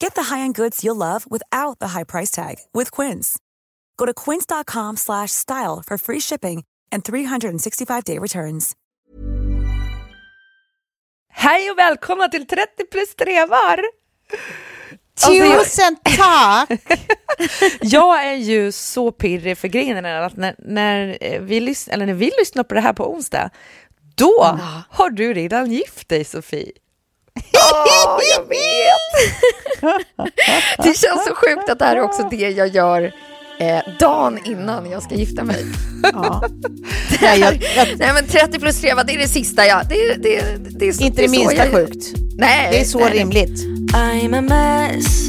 Get the high-end goods you'll love without the high price tag with Quince. Go to quince.com slash style for free shipping and 365-day returns. Hej och välkomna till 30 plus 3 var! Alltså, jag- Tusen tack! Jag är ju så pirrig för grejen är att när, när, eh, vi lys- eller när vi lyssnar på det här på onsdag, då har du redan gift dig Sofie. Åh, jag vet! det känns så sjukt att det här är också det jag gör eh, dagen innan jag ska gifta mig. Ja. Nej, jag, jag, Nej men 30 plus 3, det är det sista jag... Det, det, det, är så- inte det det är minsta jag- sjukt. Nej, Det är så nej. rimligt. I'm a mess.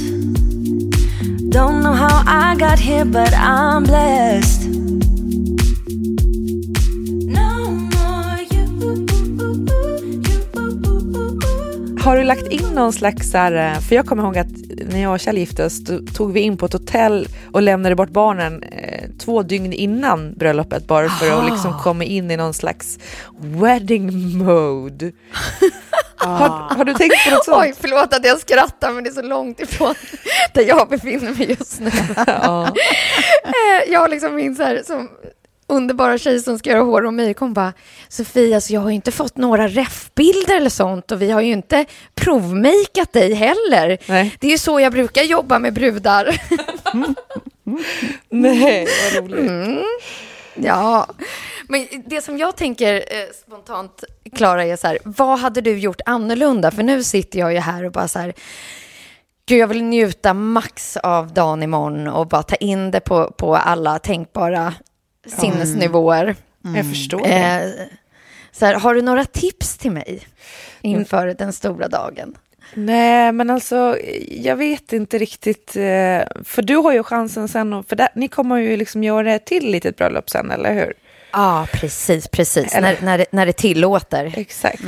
Don't know how I got here, but I'm blessed. Har du lagt in någon slags, här, eh, för jag kommer ihåg att när jag och Kjell gifte oss tog vi in på ett hotell och lämnade bort barnen eh, två dygn innan bröllopet bara för att liksom komma in i någon slags wedding mode. har, har du tänkt på något sånt? Oj, förlåt att jag skrattar men det är så långt ifrån där jag befinner mig just nu. Ja. Eh, jag liksom min så här, som underbara tjej som ska göra hår och make, hon bara Sofia, alltså jag har ju inte fått några refbilder eller sånt och vi har ju inte provmakat dig heller. Nej. Det är ju så jag brukar jobba med brudar. Nej, vad roligt. Mm. Ja, men det som jag tänker eh, spontant, Klara, är så här, vad hade du gjort annorlunda? För nu sitter jag ju här och bara så här, gud jag vill njuta max av dagen imorgon och bara ta in det på, på alla tänkbara sinnesnivåer. Jag förstår. Eh, så här, har du några tips till mig inför den stora dagen? Nej, men alltså jag vet inte riktigt. eh, För du har ju chansen sen, för där, ni kommer ju liksom göra ett till litet bröllop sen, eller hur? Ja, precis, precis. Eller- När, när, det, när det tillåter. Exakt.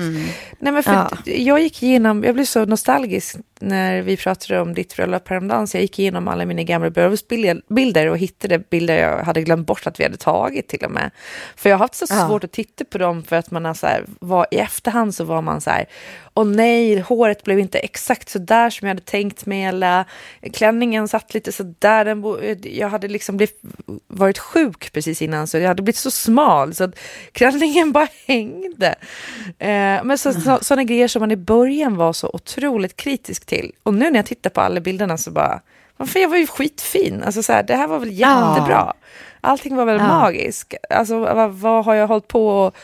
Nej, men för Ja. Jag gick igenom, jag blev så nostalgisk när vi pratade om ditt bröllop häromdagen, så jag gick igenom alla mina gamla bröllopsbilder och hittade bilder jag hade glömt bort att vi hade tagit till och med. För jag har haft så Ja. svårt att titta på dem för att man har så här, var, i efterhand så var man så här, åh nej, håret blev inte exakt så där som jag hade tänkt mig, eller klänningen satt lite så där, jag hade liksom blivit, varit sjuk precis innan, så jag hade blivit så smal, så att klänningen bara hängde. Eh, men så, så, sådana grejer som man i början var så otroligt kritisk till. Och nu när jag tittar på alla bilderna så bara, varför jag var ju skitfin. Alltså så här, det här var väl jättebra. Allting var väl Ja. magiskt. Alltså vad, vad har jag hållit på och,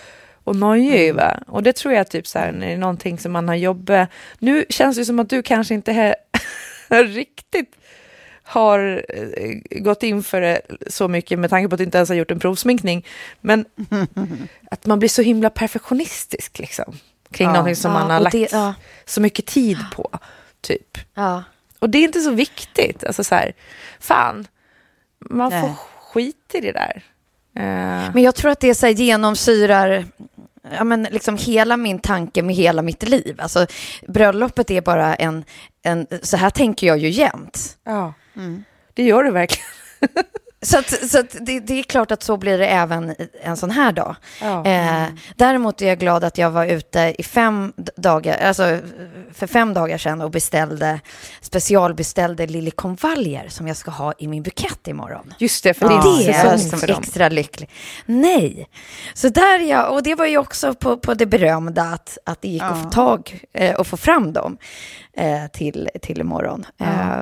och noja över? Och det tror jag typ så här, när det är någonting som man har jobbat. Nu känns det som att du kanske inte he- riktigt har eh, gått in för det så mycket med tanke på att du inte ens har gjort en provsminkning. Men att man blir så himla perfektionistisk liksom. Kring Ja. någonting som Ja, man har lagt det- ja. så mycket tid på. Typ. Ja. Och det är inte så viktigt. Alltså så här, fan, man får Nej. skit i det där. Eh, Men jag tror att det så här genomsyrar ja, men liksom hela min tanke med hela mitt liv. Alltså, bröllopet är bara en, en... Så här tänker jag ju jämt. ja, det gör det verkligen. Så, att, så att det, det är klart att så blir det även en sån här dag. Ja. Eh, däremot är jag glad att jag var ute i fem dagar, alltså för fem dagar sedan och beställde, specialbeställde liljekonvaljer som jag ska ha i min bukett imorgon. Just det, för Och det är säsong för dem. extra lycklig. Nej, så där är jag, och det var ju också på, på det berömda att, att det gick att få tag eh, och få fram dem eh, till, till imorgon. Eh,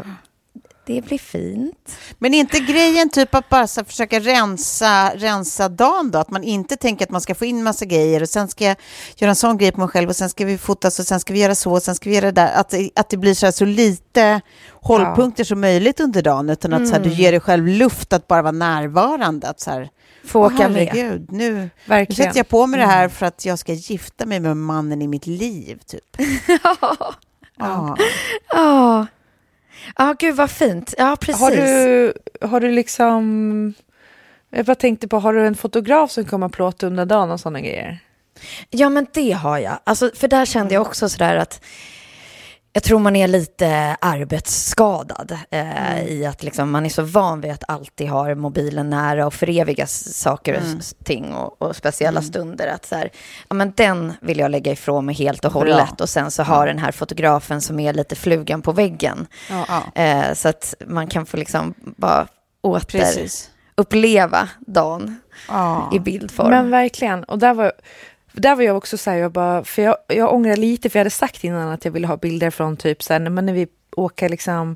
det blir fint. Men är inte grejen typ att bara försöka rensa, rensa dagen då? Att man inte tänker att man ska få in massa grejer och sen ska jag göra en sån grej på mig själv och sen ska vi fotas och sen ska vi göra så och sen ska vi göra det där. Att, att det blir så, här så lite hållpunkter som möjligt under dagen utan att så här, du ger dig själv luft att bara vara närvarande. Att så här, Få åka med. herregud, nu, nu Verkligen. sätter jag på mig det här för att jag ska gifta mig med mannen i mitt liv. Typ. Ja. Ja, ja gud vad fint. Ja, precis. Har du, har du liksom... Jag bara tänkte på, har du en fotograf som kommer plåta under dagen och sådana grejer? Ja, men det har jag. Alltså, för där kände jag också sådär att jag tror man är lite arbetsskadad eh, i att liksom, man är så van vid att alltid ha mobilen nära och föreviga saker och s- ting och, och speciella stunder. Att så här, ja, men den vill jag lägga ifrån mig helt och hållet och sen så har den här fotografen som är lite flugan på väggen. Ja. Eh, så att man kan få liksom bara åter Precis. uppleva dagen Ja. i bildform. Men verkligen. Och där var, där var jag också så här, jag bara, för jag, jag ångrar lite, för jag hade sagt innan att jag ville ha bilder från typ så här, men när vi åker liksom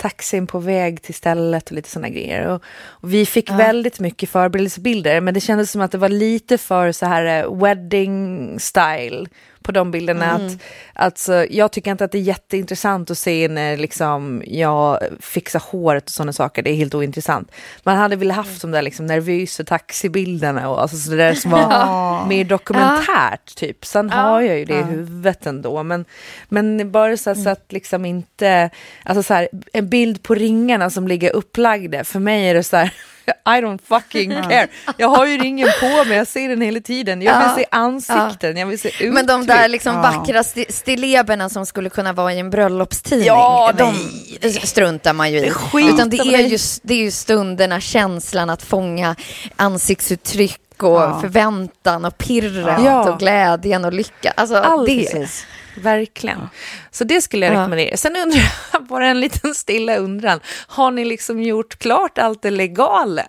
taxin på väg till stället och lite sådana grejer. Och, och vi fick väldigt mycket förberedelsebilder, men det kändes som att det var lite för så här eh, wedding style på de bilderna. Att, alltså, jag tycker inte att det är jätteintressant att se när liksom, jag fixar håret och sådana saker. Det är helt ointressant. Man hade väl haft de där liksom, nervösa taxibilderna och alltså, så där som var mer dokumentärt. Typ. Sen har jag ju det i huvudet ändå. Men, men bara så, så att liksom inte... Alltså så här, en bild på ringarna som ligger upplagda. För mig är det så här... I don't fucking care. Jag har ju ringen på mig, jag ser den hela tiden. Jag vill Ja. se ansikten, jag vill se uttryck. Men de där liksom vackra sti- stilleberna som skulle kunna vara i en bröllopstidning, Ja, de nej. struntar man ju i. skiter Utan det är, ju, det är ju stunderna, känslan att fånga ansiktsuttryck och förväntan och pirret Ja. och glädjen och lycka. Alltså Allt. det. Precis. Verkligen. Så det skulle jag Ja. rekommendera. Sen undrar jag, bara en liten stilla undran. Har ni liksom gjort klart allt det legala?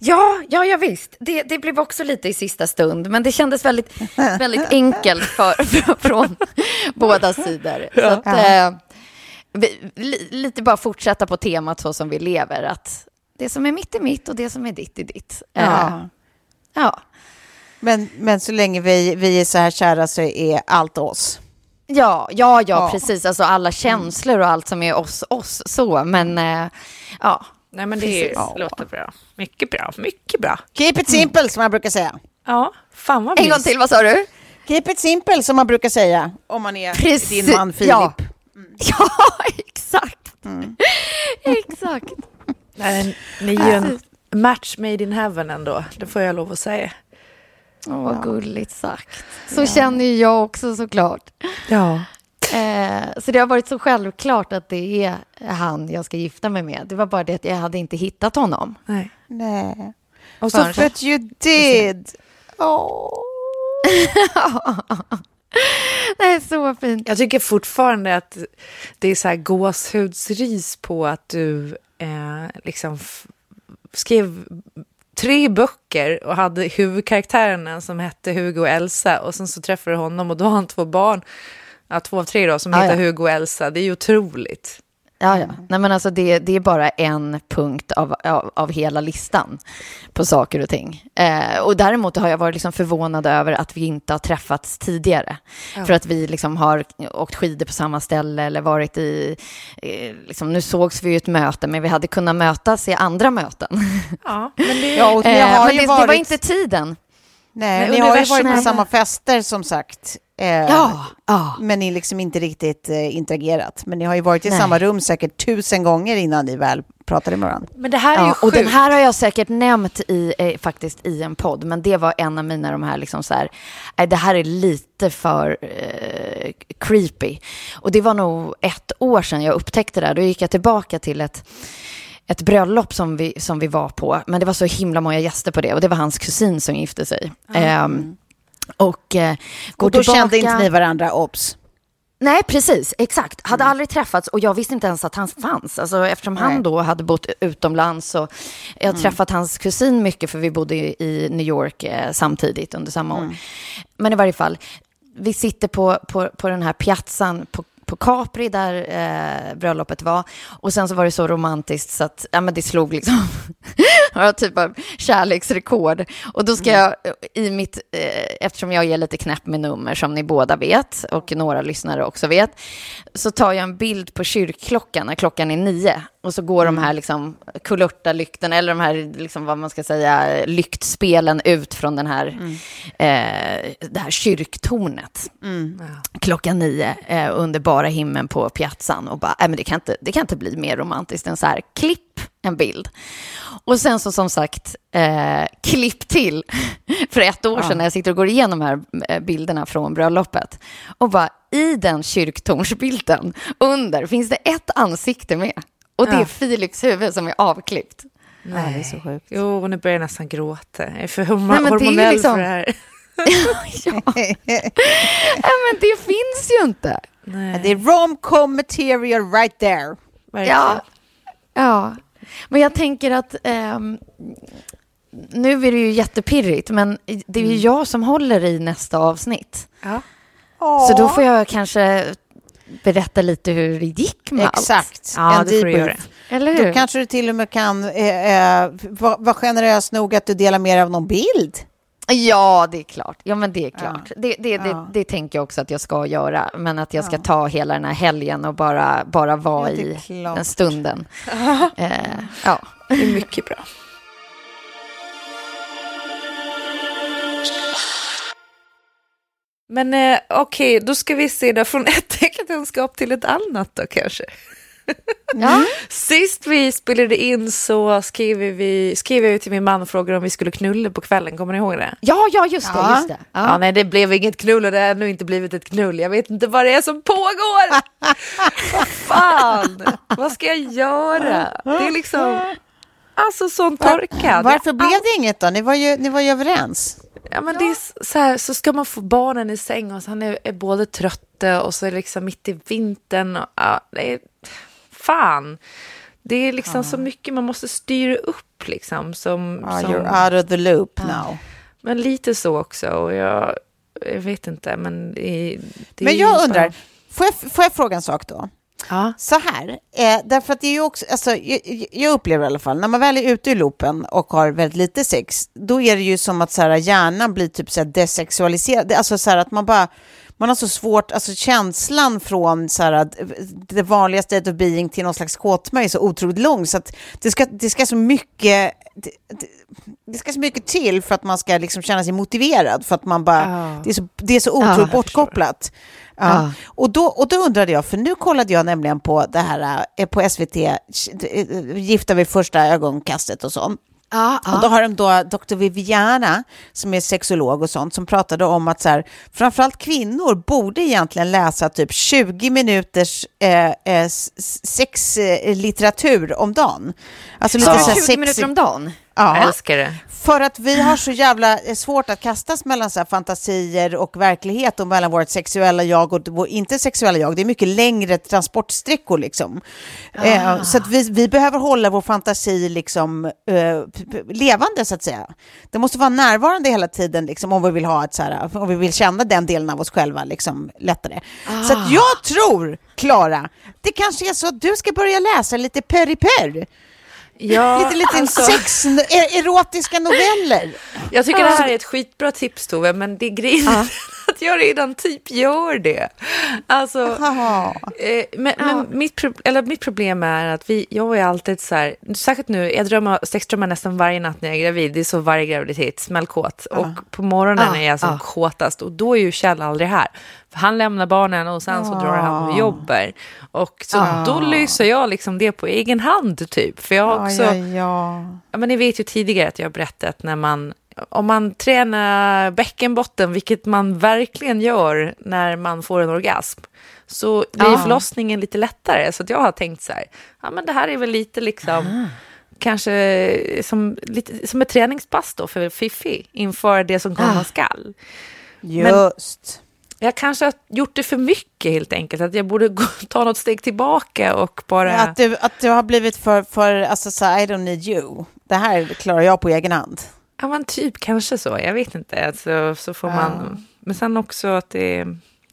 Ja, ja, ja visst. Det, det blev också lite i sista stund, men det kändes väldigt, väldigt enkelt för, för, från båda sidor. Så att, eh, vi, li, lite bara fortsätta på temat så som vi lever, att det som är mitt är mitt och det som är ditt är ditt. Eh, Ja. Ja. Men, men så länge vi, vi är så här kära så är allt oss. Ja, ja, ja, Ja. precis. Alltså alla känslor och allt som är oss, oss så. Men eh, ja, Nej men det Precis. låter bra. Mycket bra, mycket bra. Keep it simple som man brukar säga. Ja, fan vad en gång till, vad sa du? Keep it simple som man brukar säga om man är Precis, din man Filip. ja. Ja, exakt. exakt. Nej, ni är ju en match made in heaven ändå, det får jag lov att säga. Åh, vad gulligt sagt. Så känner ju jag också såklart. Ja. Eh, så det har varit så självklart att det är han jag ska gifta mig med. Det var bara det att jag hade inte hittat honom. Nej. Nej. Och Så så, but you did. Åh. Det är så fint. jag tycker fortfarande att det är så här gåshudsris på att du eh, liksom skrev tre böcker och hade huvudkaraktärerna som hette Hugo och Elsa och sen så träffade du honom och då har han två barn, ja, två av tre då, som Ah, heter ja. Hugo och Elsa. Det är ju otroligt. Ja, ja. Nej, men alltså det, det är bara en punkt av, av, av hela listan på saker och ting. Eh, och däremot har jag varit liksom förvånad över att vi inte har träffats tidigare. För att vi liksom har åkt skidor på samma ställe eller varit i... Eh, liksom, nu sågs vi i ett möte, men vi hade kunnat mötas i andra möten. Ja, men det, Ja, Eh, men det, varit... det var inte tiden. Nej, Nej, ni har ju varit på samma fester som sagt. Eh, Ja, ja. Men ni liksom inte riktigt eh, interagerat. Men ni har ju varit i Nej. samma rum säkert tusen gånger innan ni väl pratade med varandra. men det här är ju Ja, sjukt. och den här har jag säkert nämnt i, eh, faktiskt i en podd, men det var en av mina de här, liksom så här, nej, det här är lite för eh, creepy. Och det var nog ett år sedan jag upptäckte det här. Då gick jag tillbaka till ett, ett bröllop som vi, som vi var på, men det var så himla många gäster på det och det var hans kusin som gifte sig. Ehm, och eh, går Och då tillbaka... kände inte ni varandra, obs. Nej, precis. Exakt. Hade aldrig träffats och jag visste inte ens att han fanns. Alltså, eftersom Nej. han då hade bott utomlands och jag har träffat hans kusin mycket för vi bodde i New York eh, samtidigt under samma år. Men i varje fall, vi sitter på, på, på den här piazzan på, på Capri där eh, bröllopet var. Och sen så var det så romantiskt så att ja, men det slog liksom några typ av kärleksrekord. Och då ska jag i mitt, eh, eftersom jag är lite knäpp med nummer som ni båda vet och några lyssnare också vet, så tar jag en bild på kyrkklockan när klockan är nio. Och så går de här liksom kulörta-lyktorna, eller de här, liksom, vad man ska säga, lyktspelen ut från den här, eh, det här kyrktornet. Klockan nio eh, under bara himlen på piazzan. Och bara, äh, men det, kan inte, det kan inte bli mer romantiskt än så här, klipp en bild. Och sen så som sagt, eh, klipp till för ett år sedan när jag sitter och går igenom här eh, bilderna från bröllopet. Och bara i den kyrktornsbilden under finns det ett ansikte med. Och det är Ja. Filips huvud som är avklippt. Nej. det är så sjukt. Jo, och nu börjar jag nästan gråta. Jag är för Nej, men det är hormonell liksom- för det här. ja. Nej, men det finns ju inte. Nej, Det är rom-com material right there. verkligen. Ja. ja. Men jag tänker att ehm, nu är det ju jättepirrigt, men det är ju jag som håller i nästa avsnitt. Ja. Så då får jag kanske berätta lite hur det gick med allt. Exakt. Ja, en debrief. Eller hur? Då kanske du till och med kan eh, eh, vara var generös nog att du delar med dig av någon bild. Ja, det är klart. Ja, men det är klart. Det, det, det, Ja. det tänker jag också att jag ska göra. Men att jag ska ta hela den här helgen och bara, bara vara Ja, i den stunden. eh, ja. Det är mycket bra. Men eh, okej, då ska vi se då från ett äktenskap till ett annat då kanske. Ja. Sist vi spelade in så skrev, vi, skrev jag till min man och frågade om vi skulle knulla på kvällen, kommer ni ihåg det? Ja, ja, just det. Ja. Just det. Ja. Ja. nej, det blev inget knull och det har ännu inte blivit ett knull. Jag vet inte vad det är som pågår. Fan, vad ska jag göra? Det är liksom, alltså sån torka. Varför blev det inget då? Ni var ju, ni var ju överens. Ja, men det är så här, så ska man få barnen i säng och så han är, är både trötta och så är det liksom mitt i vintern. Och, ja, det är, fan, det är liksom så mycket man måste styra upp liksom. Som, Ja, som, you're out of the loop now. men lite så också. Och jag, jag vet inte, men det, det Men jag bara- undrar, får jag, får jag fråga en sak då? Ja. Så här, eh, därför att det är ju också, alltså, jag, jag upplever i alla fall, när man väl är ute i loopen och har väldigt lite sex, då är det ju som att så här, hjärnan blir typ så här desexualiserad, alltså så här att man bara, man har så svårt, alltså känslan från så här, att det vanliga state of being till någon slags kåtma är så otroligt lång, så att det ska, det ska så mycket, det, det, det ska så mycket till för att man ska liksom känna sig motiverad, för att man bara, Ja. det, är så, det är så otroligt jag bortkopplat. Ja. Ja. Och, då, och då undrade jag, för nu kollade jag nämligen på det här eh, på SVT, eh, Gifta vid första ögonkastet och sånt. Ja, Och då har de då Dr. Viviana, som är sexolog och sånt, som pratade om att så här, framförallt kvinnor borde egentligen läsa typ 20 minuters eh, eh, sexlitteratur om dagen. Alltså lite Så så här 20 sex- minuter om dagen? Jag Ja, älskar det. För att vi har så jävla eh, svårt att kastas mellan så fantasier och verklighet och mellan vårt sexuella jag och vårt inte sexuella jag. Det är mycket längre transportsträckor liksom. Eh, så att vi, vi behöver hålla vår fantasi liksom eh, levande så att säga. Det måste vara närvarande hela tiden liksom om vi vill ha ett så här, om vi vill känna den delen av oss själva liksom lättare. Så att jag tror, Klara, det kanske är så att du ska börja läsa lite perri-perr. Ja, Lite, lite alltså- sex, er, erotiska noveller. Jag tycker det här är ett skitbra tips Tove, men det är grejen att jag redan typ gör det. Alltså, eh, men, men mitt, eller mitt problem är att vi, jag är alltid så här, särskilt nu, jag drömmer, sexdrömmar nästan varje natt när jag är gravid, det är så varje graviditet, smällkåt. Och på morgonen Ja, är jag som ja. kåtast och då är ju Kjell aldrig här. För han lämnar barnen och sen så drar han och jobbar. Och så då löser jag liksom det på egen hand typ. För jag har också... Ja, ja, ja. Ja, men ni vet ju tidigare att jag har berättat när man om man tränar bäckenbotten, vilket man verkligen gör när man får en orgasm, så blir Ja. förlossningen lite lättare. Så jag har tänkt så här, ja men det här är väl lite liksom, kanske som, lite, som ett träningspass då för Fifi inför det som komma Ah. skall. Just. Jag kanske har gjort det för mycket helt enkelt, att jag borde gå, ta något steg tillbaka och bara... Att, du, att du har blivit för, för alltså så I don't need you. Det här klarar jag på egen hand. Ja, men typ kanske så. Jag vet inte. Alltså, så får man... Men sen också att det...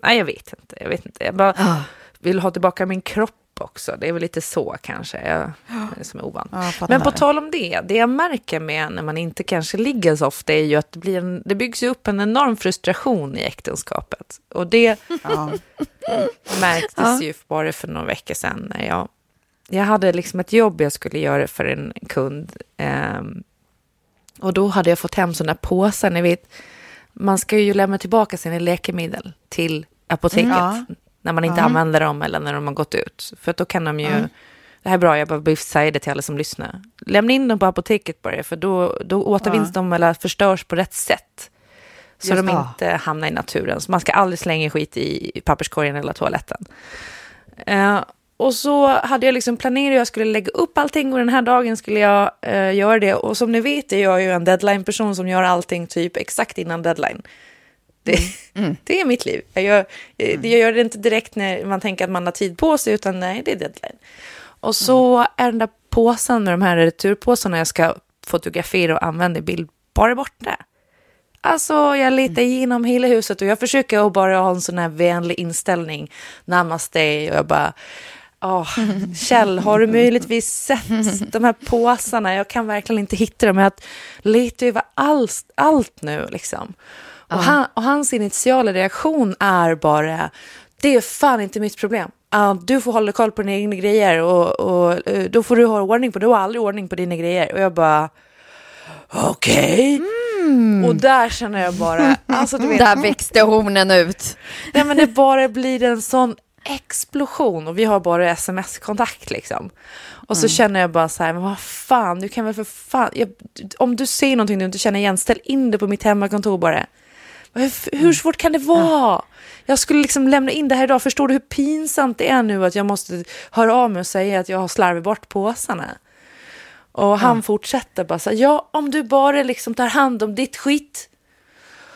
Nej, jag vet inte. Jag vet inte. Jag bara Ah. vill ha tillbaka min kropp också. Det är väl lite så kanske jag, som är ovant. Ja. Men på tal om det, det jag märker med när man inte kanske ligger så ofta är ju att det, blir en, det byggs upp en enorm frustration i äktenskapet. Och det Ja. märktes Ja. ju bara för några veckor sedan när jag, jag hade liksom ett jobb jag skulle göra för en kund. ehm, och då hade jag fått hem sådana påsar, ni vet, man ska ju lämna tillbaka sina läkemedel till apoteket Mm, ja. när man inte använder dem eller när de har gått ut. För att då kan de ju, det här är bra, jag behöver säga det till alla som lyssnar. Lämna in dem på apoteket bara, för då, då återvinns de eller förstörs på rätt sätt. Så Just de det. inte hamnar i naturen. Så man ska aldrig slänga skit i papperskorgen eller toaletten. Eh, och så hade jag liksom planerat, jag skulle lägga upp allting och den här dagen skulle jag eh, göra det. Och som ni vet är jag ju en deadline-person som gör allting typ exakt innan deadline. Det, det är mitt liv. Jag gör, eh, jag gör det inte direkt när man tänker att man har tid på sig, utan nej, det är deadline. Och så är den där påsen med de här returpåsarna jag ska fotografera och använda i bild bara borta. Alltså, jag letar igenom hela huset och jag försöker att bara ha en sån här vänlig inställning. Namaste och jag bara... Åh, Kjell, har du möjligtvis sett de här påsarna? Jag kan verkligen inte hitta dem. Jag letar över allt, allt nu liksom. Och, han, och hans initiala reaktion är bara, det är fan inte mitt problem. Ja, du får hålla koll på dina egna grejer och, och eh, då får du ha ordning på, du har aldrig ordning på dina grejer. Och jag bara, okej. Och där känner jag bara, alltså du vet, Där växte hornen ut. nej men det bara blir en sån explosion och vi har bara sms-kontakt liksom. Och så känner jag bara så här, men vad fan, du kan väl för fan, jag, om du ser någonting du inte känner igen, ställ in det på mitt hemmakontor bara. Hur, hur svårt kan det vara? Jag skulle liksom lämna in det här idag, förstår du hur pinsamt det är nu att jag måste höra av mig och säga att jag har slarvit bort påsarna? Och han fortsätter bara så här, ja om du bara liksom tar hand om ditt skit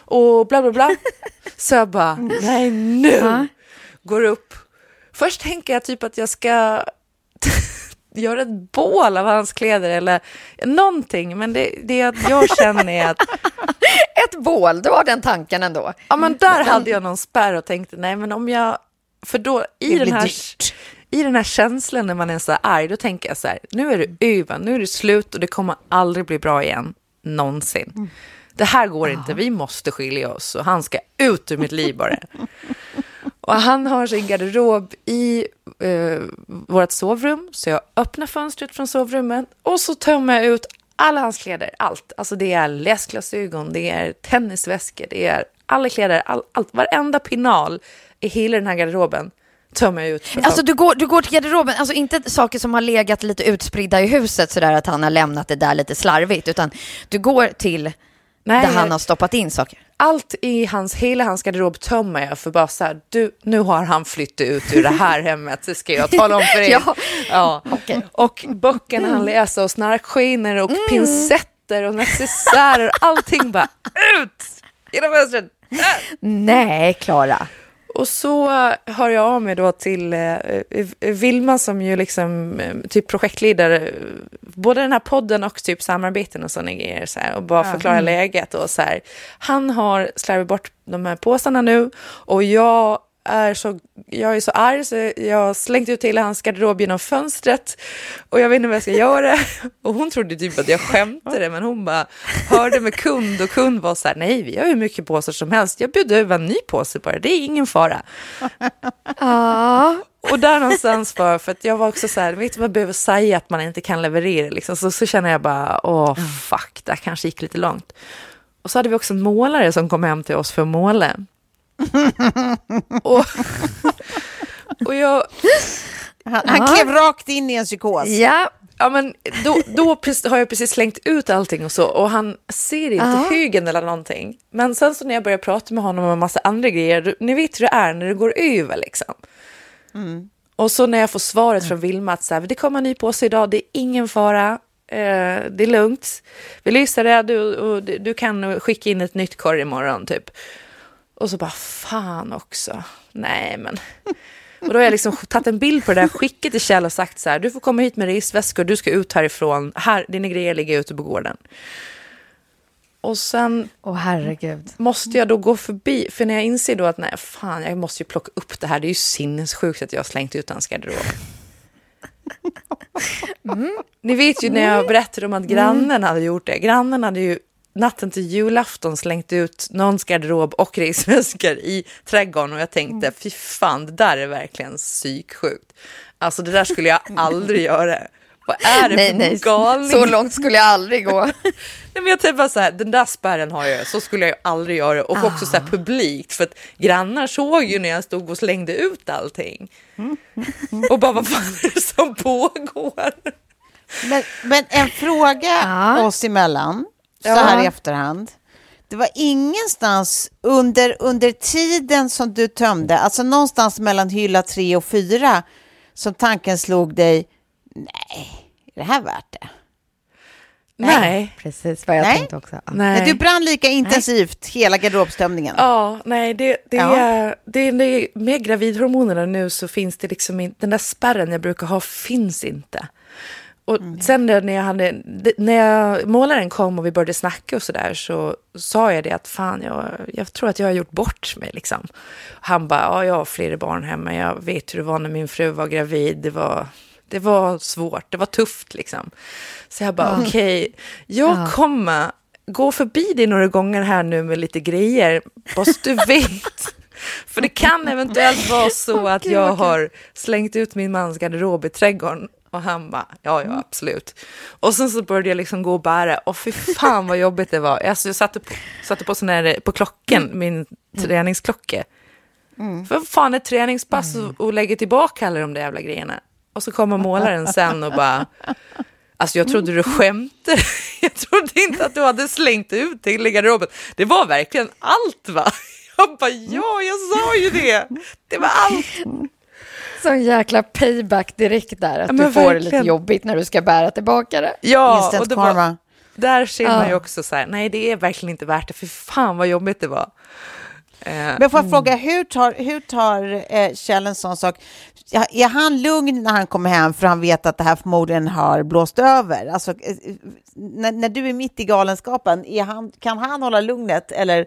och bla bla bla. så jag bara, nej nu går upp. Först tänker jag typ att jag ska göra ett bål av hans kläder eller någonting. Men det, det jag känner är att Ett bål, du har den tanken ändå. Ja, men där hade jag någon spärr och tänkte, nej men om jag... För då i, den här, dyrt. i den här känslan när man är så här arg, då tänker jag så här, nu är det över, nu är det slut och det kommer aldrig bli bra igen, någonsin. Det här går inte, vi måste skilja oss och han ska ut ur mitt liv bara. Och han har sin garderob i eh, vårt sovrum, så jag öppnar fönstret från sovrummet och så tömmer jag ut alla hans kläder, allt. Alltså det är läsglasögon, det är tennisväskor, det är alla kläder, all, allt, varenda pinal i hela den här garderoben tömmer jag ut. Alltså du går, du går till garderoben, alltså inte saker som har legat lite utspridda i huset sådär att han har lämnat det där lite slarvigt, utan du går till Nej, där han har stoppat in saker. allt i hans, hela hans garderob tömmer jag för bara så här, du, nu har han flyttat ut ur det här hemmet, det ska jag tala om för er. Ja, ja. okej. Och böckerna han läser och snarkskiner och pincetter och necessärer, allting bara ut genom fönstret. Äh! Nej, Klara. Och så hör jag av mig då till eh, eh, Vilma som ju liksom eh, typ projektledare, både den här podden och typ samarbeten och sådana grejer så här, och bara förklara läget och så här. Han har slarvat bort de här påsarna nu och jag är så, jag är så arg så jag har slängt ut hela hans garderob genom fönstret och jag vet inte vad jag ska göra. Och hon trodde typ att jag skämtade men hon bara hörde med kund och kund var så här, nej vi har hur mycket påsar som helst, jag bjuder över en ny påse bara, det är ingen fara. Ja. Och där någonstans för, för att jag var också så här, vet du vad jag behöver säga att man inte kan leverera liksom. Så, så känner jag bara, åh fuck, det kanske gick lite långt. Och så hade vi också en målare som kom hem till oss för att måla. och, och jag, Han, han klev rakt in i en psykos. Ja, Ja, men då, då har jag precis slängt ut allting och så och han ser inte Ja. högen eller någonting. Men sen så när jag börjar prata med honom om en massa andra grejer, ni vet hur det är när det går över liksom. Och så när jag får svaret från Vilma att så här, det kommer en ny påse idag, det är ingen fara, eh, det är lugnt. Vi lyser det, du, och du, du kan skicka in ett nytt korg imorgon typ. Och så bara, fan också, nej men. Och då har jag liksom tagit en bild på det där, skickat till Kjell och sagt så här, du får komma hit med resväskor, du ska ut härifrån, här, dina grejer ligger ute på gården. Och sen herregud. måste jag då gå förbi, för när jag inser då att nej, fan, jag måste ju plocka upp det här, det är ju sinnessjukt att jag har slängt ut hans garderob. Ni vet ju när jag berättade om att grannen hade gjort det. Grannen hade ju natten till julafton slängt ut någons garderob och resväskor i trädgården och jag tänkte, fy fan, det där är verkligen psyksjukt. Alltså det där skulle jag aldrig göra. Vad är det Nej, för nej, galning? så långt skulle jag aldrig gå. Nej, men jag tänkte bara så här, den där spärren har jag, så skulle jag aldrig göra. Och också så här Ah. publikt, för att grannar såg ju när jag stod och slängde ut allting. Och bara, vad fan är det som pågår? Men, men en fråga Ja. oss emellan, så Ja. här i efterhand. Det var ingenstans under, under tiden som du tömde, alltså någonstans mellan hylla tre och fyra, som tanken slog dig, nej, är det här värt det? Nej. Precis vad jag Nej. tänkte också. Men du brann lika intensivt hela garderobstömningen. Ja, nej, det, det, Ja. är, det, det är med gravidhormonerna nu så finns det liksom inte, den där spärren jag brukar ha finns inte. Och sen när jag hade, när jag, målaren kom och vi började snacka och sådär så sa jag det att fan, jag, jag tror att jag har gjort bort mig liksom. Han bara, ja, jag har flera barn hemma, jag vet hur det var när min fru var gravid, det var, det var svårt, det var tufft liksom. Så jag bara, okej, jag Ja. kommer gå förbi dig några gånger här nu med lite grejer, bara du vet. För det kan eventuellt vara så att jag har slängt ut min mans garderob i trädgården och han bara, ja, ja, absolut. Och sen så började jag liksom gå och bära och fy fan vad jobbigt det var. Alltså jag satte på, satte på sån här, på klockan, min träningsklocka. För vad fan ett träningspass och, och lägger tillbaka alla de där jävla grejerna. Och så kommer målaren sen och bara, alltså jag trodde du skämtade. Jag trodde inte att du hade slängt ut till garderoben. Det var verkligen allt va? Jag bara, ja, jag sa ju det. Det var allt. Sån jäkla payback direkt där, att Ja, du får det verkligen. lite jobbigt när du ska bära tillbaka det. Ja, och Instant det var, karma. där ser man ju också så här, nej det är verkligen inte värt det, för fan vad jobbigt det var. Eh, Men får jag fråga, hur tar, hur tar eh, Kjell en sån sak? Är han lugn när han kommer hem för han vet att det här förmodligen har blåst över? Alltså, eh, när, när du är mitt i galenskapen, är han, kan han hålla lugnet eller,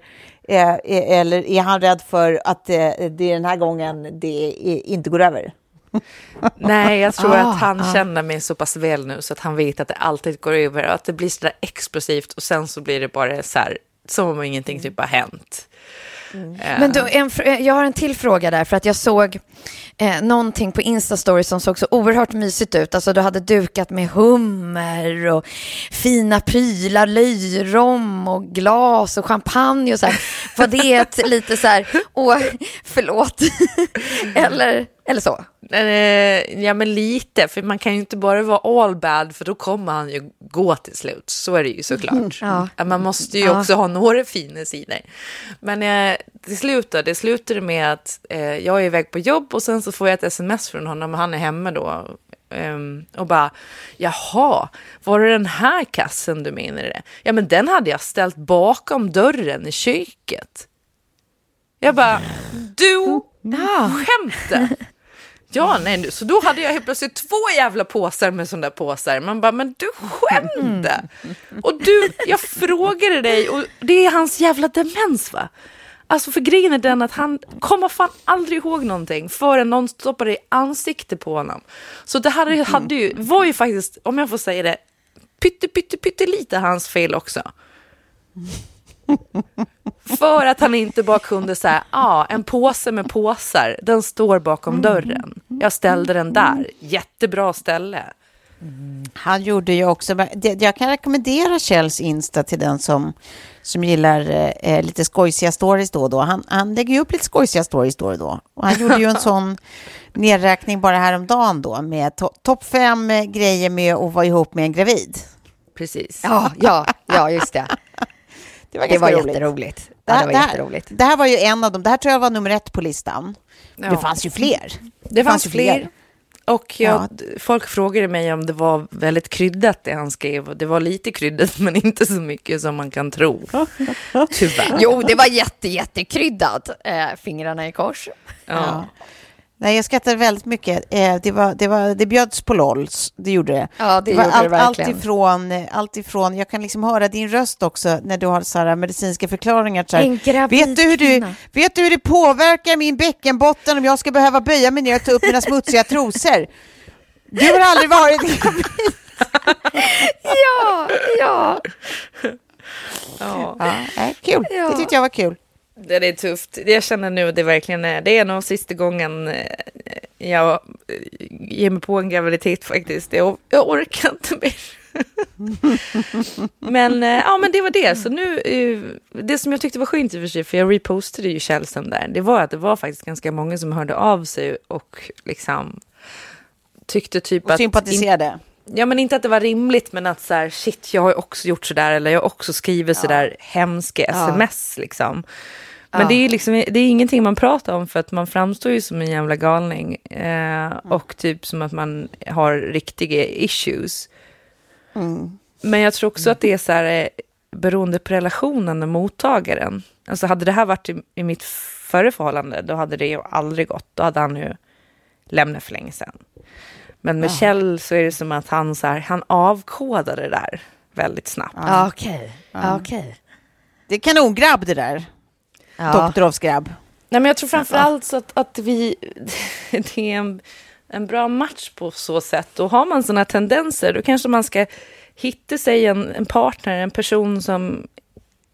eh, eh, eller är han rädd för att eh, det är den här gången det inte går över? Nej, jag tror Ah, att han ah. känner mig så pass väl nu så att han vet att det alltid går över och att det blir så där explosivt och sen så blir det bara så här som om ingenting typ har hänt. Eh, Men då, en, fr- jag har en till fråga där, för att jag såg eh, någonting på Instastory som såg så oerhört mysigt ut. Alltså du hade dukat med hummer och fina prylar, löjrom och glas och champagne och så här. Var det ett lite så här, åh, förlåt, eller, eller så? Eh, ja, men lite, för man kan ju inte bara vara all bad, för då kommer han ju gå till slut. Så är det ju såklart. Ja. Man måste ju Ja. också ha några fina sidor. Men eh, det slutade, det slutade med att eh, jag är iväg på jobb och sen så får jag ett sms från honom han är hemma då. Ehm, och bara, jaha, var det den här kassen du menade? Ja, men den hade jag ställt bakom dörren i köket. Jag bara, du skämtar? Ja, nej, nu- så då hade jag helt plötsligt två jävla påsar med sådana där påsar. Man bara, men du skämtar? Och du, jag frågade dig, och det är hans jävla demens va? Alltså för grejen är den att han kommer fan aldrig ihåg någonting förrän någon stoppade i ansiktet på honom. Så det hade, hade ju, var ju faktiskt, om jag får säga det, pytte, pytte, pytte lite hans fel också. För att han inte bara kunde säga, ja, ah, en påse med påsar, den står bakom dörren. Jag ställde den där, jättebra ställe. Han gjorde ju också, jag kan rekommendera Kjells Insta till den som, som gillar eh, lite skojsiga stories då och då. Han, han lägger ju upp lite skojsiga stories då och då. Och han gjorde ju en sån nedräkning bara häromdagen då med to topp fem eh, grejer med att vara ihop med en gravid. Precis. Ja, ja, ja, just det. Det var, Det var ganska roligt. jätteroligt. Det Ja, här, det var det, här, jätteroligt. det här var ju en av dem. Det här tror jag var nummer ett på listan. Det Ja. fanns ju fler. Det fanns ju fler. Och jag, Ja. folk frågade mig om det var väldigt kryddat det han skrev. Det var lite kryddat men inte så mycket som man kan tro. Tyvärr. Jo, det var jätte, jättekryddat. Eh, fingrarna i kors. Ja. Nej, jag skrattade väldigt mycket. Eh, det, var, det, var, det bjöds på LOLs, det gjorde det. Ja, det var gjorde det verkligen. Allt ifrån, eh, allt ifrån, jag kan liksom höra din röst också när du har så här medicinska förklaringar. Så här, En gravid vet, du hur du, vet du hur det påverkar min bäckenbotten om jag ska behöva böja mig ner och ta upp mina smutsiga trosor? Du har aldrig varit gravid. Ja, ja. Ja. Ja, kul, Ja. det tyckte jag var kul. Det är tufft. Jag känner nu att det verkligen är, det är nog sista gången eh, jag eh, ger mig på en graviditet faktiskt. Jag, jag orkar inte mer. men, eh, ja, men det var det. Så nu, det som jag tyckte var skönt i och för sig, för jag repostade ju Källström där, det var att det var faktiskt ganska många som hörde av sig och liksom tyckte typ Och att... sympatiserade. Ja, men inte att det var rimligt, men att så här, shit, jag har ju också gjort så där, eller jag har också skrivit så där hemska sms liksom. Men det är liksom, det är ingenting man pratar om för att man framstår ju som en jävla galning. Eh, och typ som att man har riktiga issues. Men jag tror också att det är så här eh, beroende på relationen med mottagaren. Alltså hade det här varit i, i mitt förra förhållande, då hade det ju aldrig gått. Då hade han ju lämnat för länge sedan. Men med Kjell så är det som att han, så här, han avkodade det där väldigt snabbt. Ja, Okej, Ja, okej. Det är kanongrabb det där. Ja. Doktorovs grabb. Nej, men jag tror framför allt så att, att vi, det är en, en bra match på så sätt. Och har man sådana tendenser, då kanske man ska hitta sig en, en partner, en person som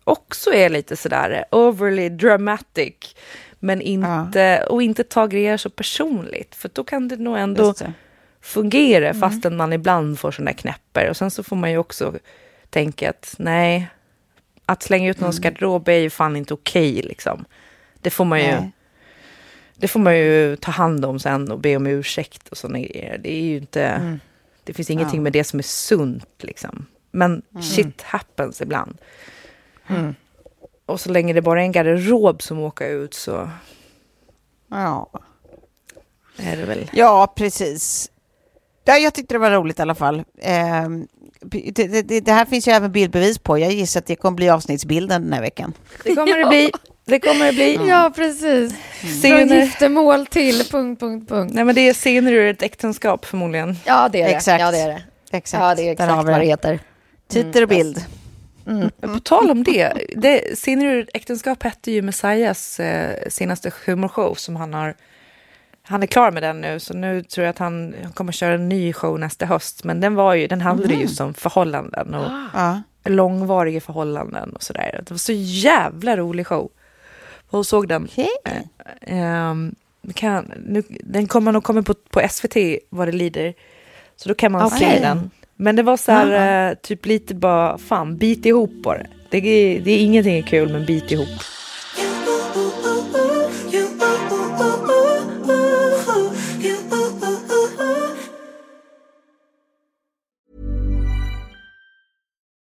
också är lite sådär overly dramatic. Men inte, och inte ta grejer så personligt. För då kan det nog ändå det. fungera fastän man ibland får sådana knäpper. Och sen så får man ju också tänka att nej, att slänga ut någons garderob är ju fan inte okej liksom. Det får man ju, Nej. det får man ju ta hand om sen och be om ursäkt och sådana grejer. Det är ju inte, det finns ingenting med det som är sunt liksom. Men shit happens ibland. Och så länge det bara är en garderob som åker ut så Ja. är det väl. Ja, precis. Ja, jag tyckte det var roligt i alla fall. Ehm, det, det, det, här finns ju även bildbevis på. Jag gissar att det kommer bli avsnittsbilden den här veckan. Det kommer det bli. Det kommer det bli. Ja, precis. Från Scener, giftermål till punkt, punkt, punkt. nej men det är scener ur ett äktenskap förmodligen. Ja, det är det. Exakt. Ja, det är det. Exakt. Ja, det är exakt vad det heter. Titel och bild. Men På tal om det, det scener ur ett äktenskap hette ju Messiahs eh, senaste humorshow som han har han är klar med den nu, så nu tror jag att han, han kommer köra en ny show nästa höst. Men den, var ju, den handlade ju just om förhållanden och Ja. långvariga förhållanden och sådär. Det var så jävla rolig show. Och såg den. Okej. Ehm, kan, nu, den kommer nog komma på, på SVT vad det lider. Så då kan man Okej. se den. Men det var så här, eh, typ lite bara, fan, bit ihop bara. Det är, det är ingenting är kul, men bit ihop.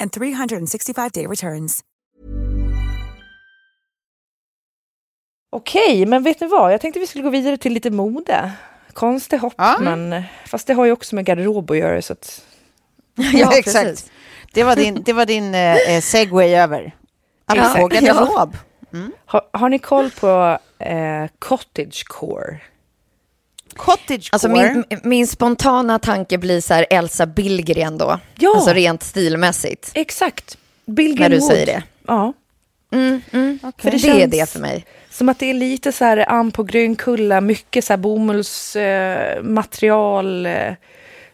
and 365-day returns. Okej, men vet ni vad? Jag tänkte vi skulle gå vidare till lite mode. Konstig hopp, Ja. men fast det har ju också med garderob att göra. Så att, Ja, exakt. Det var din, det var din eh, eh, segway över. Apropå Ja. garderob. har, har ni koll på eh, cottagecore? Cottagecore. Alltså min, min spontana tanke blir så här Elsa Billgren då. Ja. Alltså rent stilmässigt. Exakt. Bilgen När du säger det. Ja, Mm, mm. för För det det, är det för mig. som att det är lite så här an på Grönkulla, mycket så här bomullsmaterial, eh, material, eh,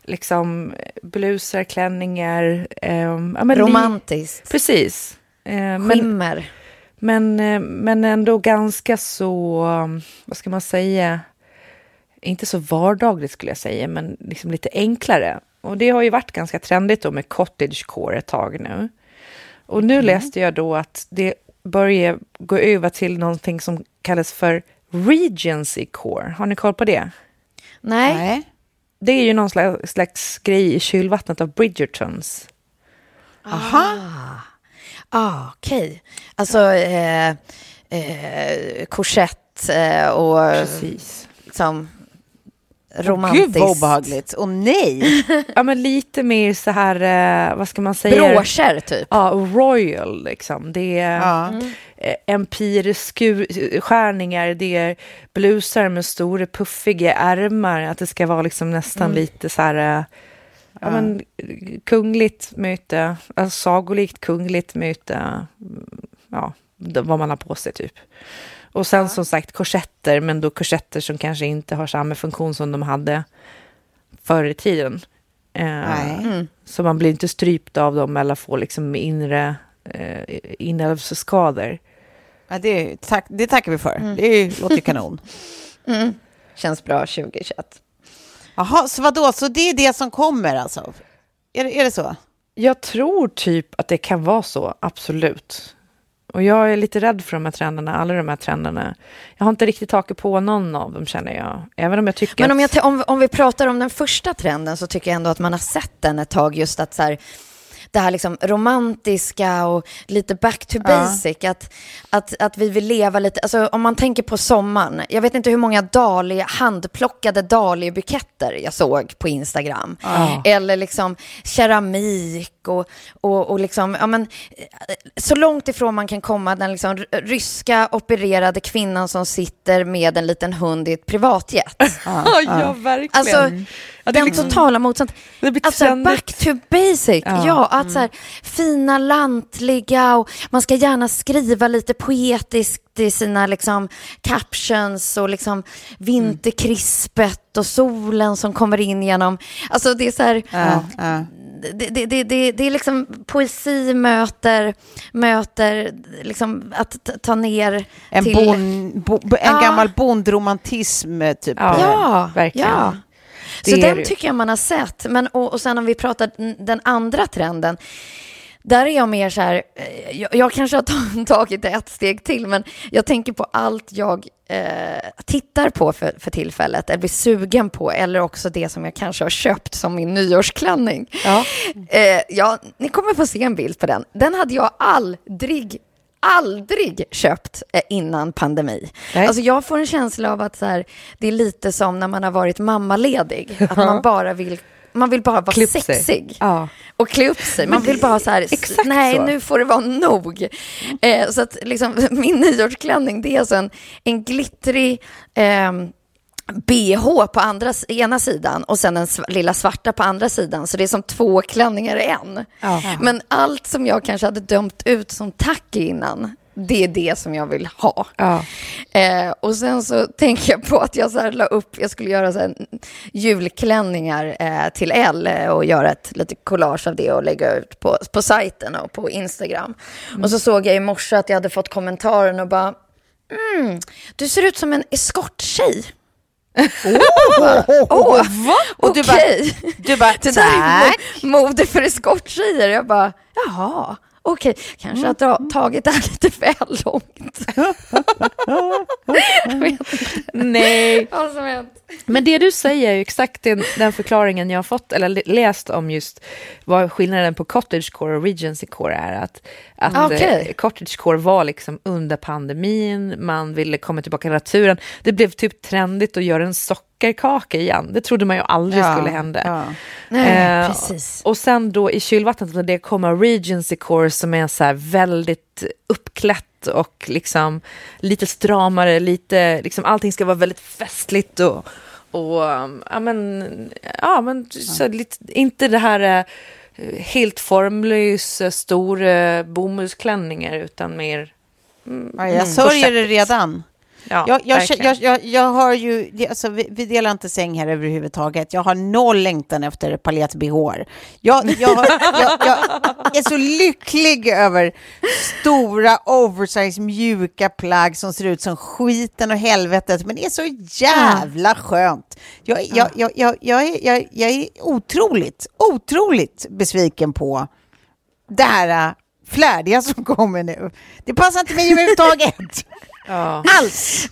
liksom blusar, klänningar. Eh, ja, Romantiskt. Precis. Eh, men, Skimmer. men, eh, men ändå ganska så, vad ska man säga, inte så vardagligt skulle jag säga, men liksom lite enklare. Och det har ju varit ganska trendigt då med cottagecore ett tag nu. Och nu läste jag då att det börjar gå över till någonting som kallas för Regency core. Har ni koll på det? Nej. Nej. Det är ju någon slags, slags grej i kylvattnet av Bridgertons. Aha. Ah, okej. Alltså eh, eh, korsett eh, och Precis. liksom Gud romantiskt. vad obehagligt. Och nej. Ja, men lite mer så här, eh, vad ska man säga? Broscher typ. Ja, royal liksom. Det är Ja. eh, empirskärningar, det är blusar med stora puffiga ärmar, att det ska vara liksom nästan lite så här, eh, ja, men kungligt möte, alltså sagolikt kungligt möte, mm, ja, vad man har på sig typ. Och sen som sagt korsetter, men då korsetter som kanske inte har samma funktion som de hade förr i tiden. Eh, Nej. Mm. så man blir inte strypt av dem eller får liksom inre eh, inälvsskador. Ja, det, tack, det tackar vi för. Det är, låter ju kanon. Mm. Känns bra 2021. Jaha, så vadå? Så det är det som kommer alltså? Är, det- är det så? Jag tror typ att det kan vara så, absolut. Och jag är lite rädd för de här trenderna, alla de här trenderna. Jag har inte riktigt tagit på någon av dem känner jag. Även om jag tycker Men om, jag, om, om vi pratar om den första trenden så tycker jag ändå att man har sett den ett tag just att så här, det här liksom romantiska och lite back to basic. Att, att, att vi vill leva lite, alltså om man tänker på sommaren. Jag vet inte hur många dahlia, handplockade dahliabuketter jag såg på Instagram. Eller liksom keramik och, och, och liksom, ja men så långt ifrån man kan komma den liksom ryska opererade kvinnan som sitter med en liten hund i ett privatjet. Ja, ja, verkligen. Alltså, Ja, den liksom- totala motsatsen. det blir Alltså back to basic. Ja, Ja, att så här, fina lantliga och man ska gärna skriva lite poetiskt i sina liksom captions och liksom vinterkrispet och solen som kommer in genom. Alltså det är så här, Ja, ja. det, det, det, det, det är liksom poesi möter, möter liksom att ta- ner En, till... bon, bo, en Ja. gammal bondromantism, typ. Ja, verkligen. Det Så den tycker jag man har sett. Men, och, och sen om vi pratar den andra trenden. Där är jag mer så här, eh, jag, jag kanske har ta- tagit ett steg till, men jag tänker på allt jag eh, tittar på för, för tillfället, eller blir sugen på, eller också det som jag kanske har köpt som min nyårsklänning. Ja. Eh, ja, ni kommer få se en bild på den. Den hade jag aldrig, aldrig köpt eh, innan pandemi. Nej. Alltså jag får en känsla av att så här, det är lite som när man har varit mammaledig. Att man bara vill man vill bara vara Klä upp sig. sexig. Ja. Och klä upp sig. Man vill bara så här, nej så. nu får det vara nog. Eh, så att liksom, min nyårsklänning det är alltså en, en glittrig ehm, bh på andra, ena sidan och sen den sv- lilla svarta på andra sidan. Så det är som två klänningar i en. Ja. Men allt som jag kanske hade dömt ut som tack innan, det är det som jag vill ha. Ja. Eh, och sen så tänker jag på att jag så här la upp, jag skulle göra så här julklänningar eh, till L eh, och göra ett litet collage av det och lägga ut på, på sajten och på Instagram. Och så såg jag i morse att jag hade fått kommentaren och bara, mm, du ser ut som en eskorttjej. Åh, Och du bara- okej. Du bara, Det där är tack. mo- mode för eskorttjejer. Jag bara, jaha, okej, kanske har dra- tagit det här lite väl långt. Nej. vad som hänt. Men det du säger är ju exakt den, den förklaringen jag har fått, eller le- läst om just vad skillnaden på cottagecore och regencycore är. Att, att Ah, okej. eh, cottagecore var liksom under pandemin, man ville komma tillbaka till naturen. Det blev typ trendigt att göra en sockerkaka igen. Det trodde man ju aldrig Ja, skulle hända. ja. Nej, Eh. Och sen då i kylvattnet det kommer Regency Core som är så här väldigt uppklätt och liksom lite stramare, lite, liksom allting ska vara väldigt festligt och, och um, ja men, ja men så lite, inte det här eh, helt formlösa stora bomullsklänningar utan mer Ja, jag sörjer det redan. Ja, Jag, jag, jag, jag, jag har ju, alltså, vi, vi delar inte säng här överhuvudtaget. Jag har noll längtan efter palett-bh. Jag, jag, är så lycklig över stora oversize mjuka plagg som ser ut som skiten och helvetet, men det är så jävla skönt. Jag, jag, jag, jag, jag, är, jag, jag är otroligt, otroligt besviken på det här flärdiga som kommer nu. Det passar inte mig överhuvudtaget. ja. Alls!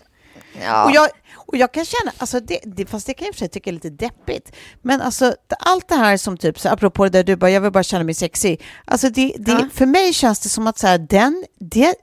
Ja. Och, jag, och jag kan känna, alltså det, det, fast det kan jag i och för sig tycka är lite deppigt, men alltså allt det här som typ, så apropå det där du bara, jag vill bara känna mig sexig, alltså det, det, Ja. för mig känns det som att så här, den, det,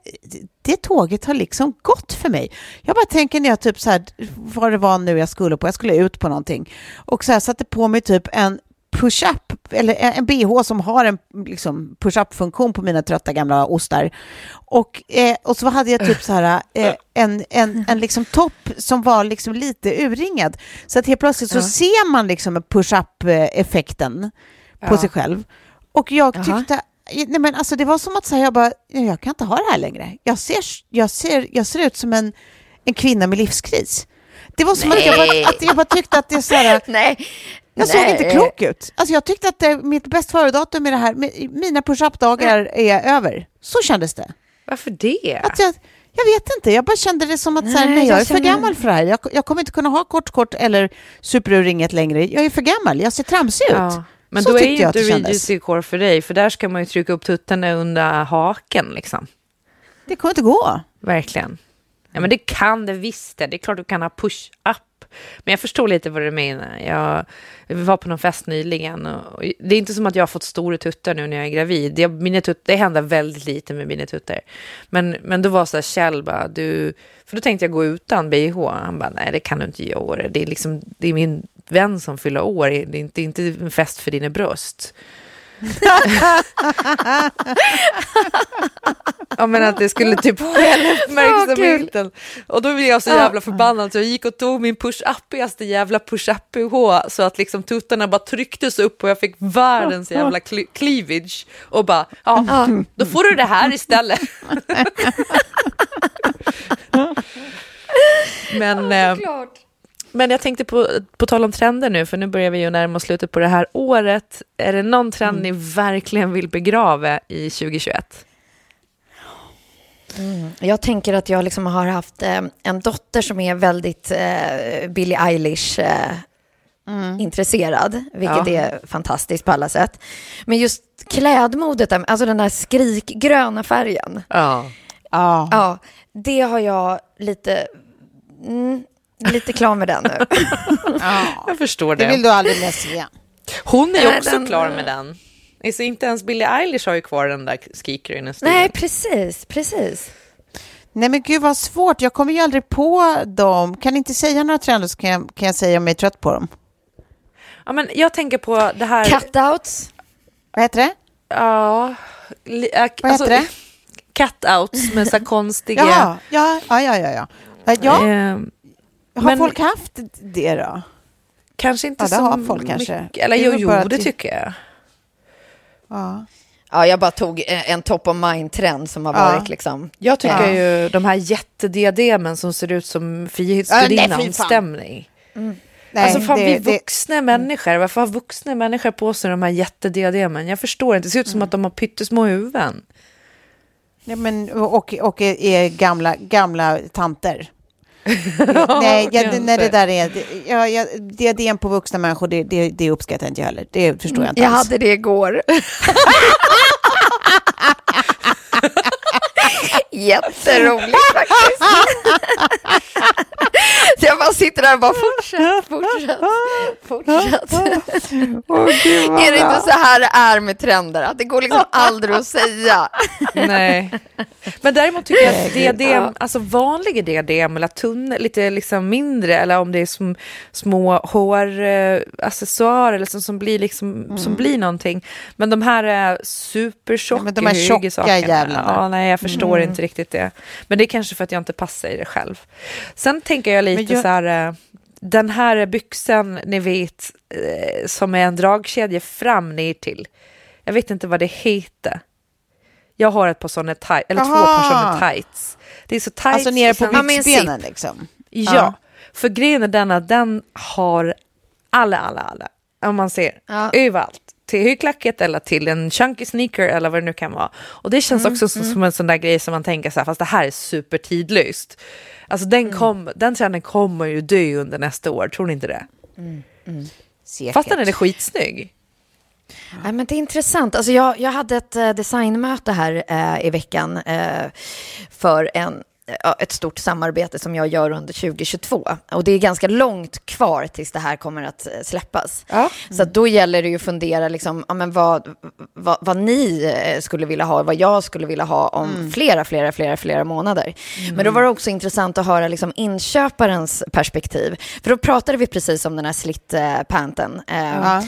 det tåget har liksom gått för mig. Jag bara tänker när jag typ så här, vad det var nu jag skulle på, jag skulle ut på någonting, och så här satte på mig typ en push-up, eller en bh som har en liksom, push-up-funktion på mina trötta gamla ostar. Och, eh, och så hade jag typ så här, eh, en, en, en liksom topp som var liksom lite urringad. Så att helt plötsligt så Ja. ser man liksom push-up-effekten på Ja. sig själv. Och jag tyckte, nej men alltså det var som att säga, jag bara, "Nej, jag kan inte ha det här längre. Jag ser, jag ser, jag ser ut som en, en kvinna med livskris. Det var som att jag, bara, att jag bara tyckte att det är så här, Nej. Jag såg Nej. inte klok ut. Alltså jag tyckte att det, mitt bäst före-datum med det här, mina push-up-dagar är över. Så kändes det. Varför det? Att jag, jag vet inte, jag bara kände det som att så här, Nej, nej, jag jag är för känner- gammal för det här. Jag, jag kommer inte kunna ha kort kort eller superurringet längre. Jag är för gammal, jag ser tramsig ut. Ja. Men Så då är ju inte. Regency Core för dig, för där ska man ju trycka upp tuttarna under haken liksom. Det kommer inte gå. Verkligen. Ja, men det kan det visst det. Det är klart du kan ha push-up. Men jag förstår lite vad du menar. Jag, vi var på någon fest nyligen och och det är inte som att jag har fått stora tuttar nu när jag är gravid. Jag, mina tut, det händer väldigt lite med mina tuttar. Men, men då var så här Kjell bara, du... För då tänkte jag gå utan bh. Han bara, nej det kan du inte göra. Det är, liksom, det är min vän som fyller år. Det är inte, inte en fest för dina bröst. Ja men att det skulle typ stjäla uppmärksamheten. Och då blev jag så jävla förbannad så jag gick och tog min push-uppigaste jävla push-up-UH så att liksom tuttarna bara trycktes upp och jag fick världens jävla cl- cleavage och bara ja, då får du det här istället. men, eh, men jag tänkte på, på tal om trender nu, för nu börjar vi ju närma oss slutet på det här året. Är det någon trend ni verkligen vill begrava i 2021? Jag tänker att jag liksom har haft eh, en dotter som är väldigt eh, Billie Eilish eh, intresserad, vilket Ja. är fantastiskt på alla sätt. Men just klädmodet, alltså den där skrikgröna färgen, Ja. Ja. ja, det har jag lite, mm, lite klar med den nu. Jag förstår Det det. vill du aldrig mer se. Hon är Nej, också den- klar med den. Så inte ens Billie Eilish har ju kvar den där skrikgröna stilen. Nej, precis, precis. Nej men gud vad svårt, jag kommer ju aldrig på dem. Kan ni inte säga några trender så kan jag, kan jag säga om jag är trött på dem. Ja, men jag tänker på det här... Cutouts. Vad heter det? Ja, li, äh, Vad heter det? Cutouts med så konstiga... Ja, ja, ja, ja. ja. ja ehm, har men- folk haft det då? kanske inte Ja, det så har folk kanske. mycket. Eller Det är jo, jo det att- tycker jag. Ja. Ja, jag bara tog en top of mind-trend som har Ja. varit liksom. Jag tycker Ja. ju de här jättediademen som ser ut som Ja, nej, Frihetsgudinnan fy fan. stämning. Nej, alltså fan, det- vi det- vuxna människor, varför har vuxna människor på sig de här jättediademen? Jag förstår inte, det ser ut som att de har pyttesmå huvuden. Ja, men, och, och är gamla, gamla tanter. Nej, ja, det, när det där är... Det, ja, ja, diadem på vuxna människor, det, det, det uppskattar inte jag heller. Det förstår jag inte Jag alls. hade det igår. Jätteroligt faktiskt. Så jag bara sitter där och bara fortsätt, fortsätt, fortsätt. är det inte så här det är med trender? Att det går liksom aldrig att säga. Nej. Men däremot tycker jag att diadem, alltså vanliga diadem eller tunna, lite liksom mindre eller om det är som små håraccessoarer eller som, som blir liksom, som blir någonting. Men de här är supertjocka, Ja, men de här tjocka jävlarna. Ja, nej, jag förstår inte riktigt det. Men det är kanske för att jag inte passar i det själv. Sen tänker jag lite jag- så här, eh, den här byxan, ni vet, eh, som är en dragkedja fram ner till. Jag vet inte vad det heter. Jag har ett par sådana tights, eller två Aha. par sådana tights. Det är så tights. Alltså nere på byxbenen liksom. Ja, Ja. för grejen är den att den har alla, alla, alla. Om man ser Ja. överallt. Till högklackat eller till en chunky sneaker eller vad det nu kan vara. Och det känns också som, som en sån där grej som man tänker så här, fast det här är supertidlöst. Alltså den, kom, den trenden kommer ju dö under nästa år, tror ni inte det? Säkert. Fast den är skitsnygg. Nej, men det är intressant. Alltså jag, jag hade ett eh, designmöte här eh, i veckan eh, för en, ja, ett stort samarbete som jag gör under 2022. Och det är ganska långt kvar tills det här kommer att eh, släppas. Ja. Så att då gäller det ju att fundera liksom, ja, men vad, vad, vad ni eh, skulle vilja ha, vad jag skulle vilja ha om flera, flera, flera, flera månader. Men då var det också intressant att höra liksom, inköparens perspektiv. För då pratade vi precis om den här slit-panten. Eh, Ja.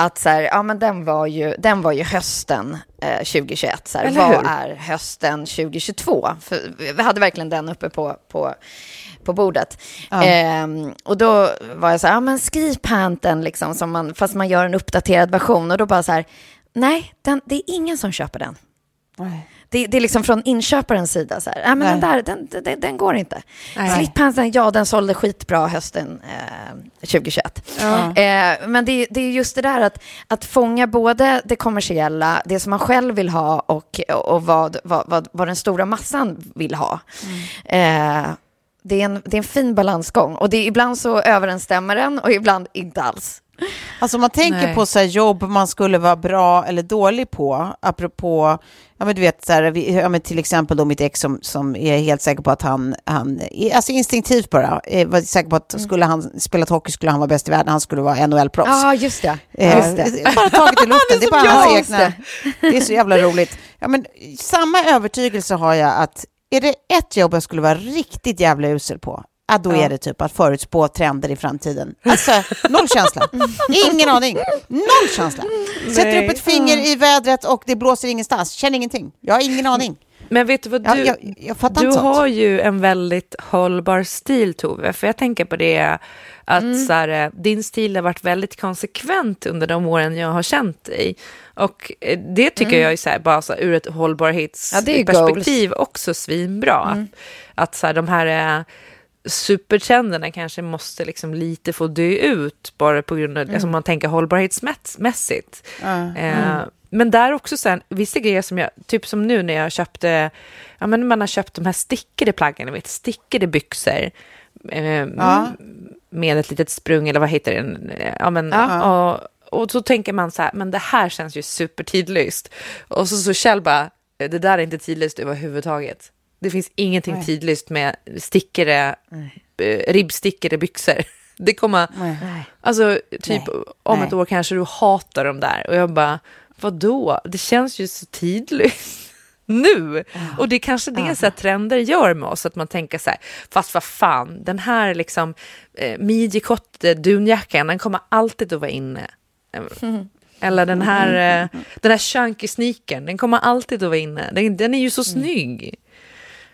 Att så här, ja men den var ju, den var ju hösten eh, 2021. Så här, vad är hösten 2022? För vi hade verkligen den uppe på, på, på bordet. Ehm, och då var jag så här, ja men skriv panten liksom, som man, fast man gör en uppdaterad version. Och då bara så här, nej, den, det är ingen som köper den. Nej. Det, det är liksom från inköparens sida. Så här. Ja, men den, där, den, den, den går inte. Nej. Slitpansen, ja den sålde skitbra hösten eh, 2021. Eh, men det, det är just det där att, att fånga både det kommersiella, det som man själv vill ha och, och vad, vad, vad, vad den stora massan vill ha. Eh, det, är en, det är en fin balansgång och det, är- ibland så överensstämmer den och ibland inte alls. Alltså man tänker Nej. på så här jobb man skulle vara bra eller dålig på, apropå, ja men du vet, så här, vi, ja, men till exempel då mitt ex som, som är helt säker på att han, han alltså instinktivt bara, är, var säker på att skulle han spelat hockey skulle han vara bäst i världen, han skulle vara NHL-proffs. Ja, just det. Eh, Just det. Bara taget i luften, det är bara hans egna. Det är så jävla roligt. Ja, men, samma övertygelse har jag att är det ett jobb jag skulle vara riktigt jävla usel på, ja, då är det typ att förutspå trender i framtiden. Alltså, noll känsla. Ingen aning. Noll känsla. Sätter upp ett finger i vädret och det blåser ingenstans. Känner ingenting. Jag har ingen aning. Men vet du vad Jag, du... jag, jag fattar Du har ju en väldigt hållbar stil Tove, för jag tänker på det att Mm. så här, din stil har varit väldigt konsekvent under de åren jag har känt dig. Och eh, det tycker jag är så här, bara så här, ur ett Ja, hållbarhetsperspektiv också svinbra. Mm. Att, att så här, de här eh, supertrenderna kanske måste liksom lite få dö ut bara på grund av, Mm. alltså om man tänker hållbarhetsmässigt. Eh, men där också sen, vissa grejer som jag, typ som nu när jag köpte, ja men man har köpt de här stickade plaggen, ni vet, stickade byxor. Eh, Ja. Med ett litet sprung eller vad heter det? Eh, Ja, men, och, och så tänker man så här, men det här känns ju supertidlöst. Och så, så Kjell bara, det där är inte tidlöst överhuvudtaget. Det finns ingenting tidlöst med stickade, eh, ribbstickade byxor. Det kommer, alltså typ om Nej. ett år kanske du hatar dem där. Och jag bara, vadå? Det känns ju så tidlöst. nu. Och det är kanske det så här, trender gör med oss, att man tänker så här, fast vad fan, den här liksom eh, midjekott dunjackan, den kommer alltid att vara inne. Eller den här, eh, den här chunky sneakern, den kommer alltid att vara inne. Den, den är ju så snygg.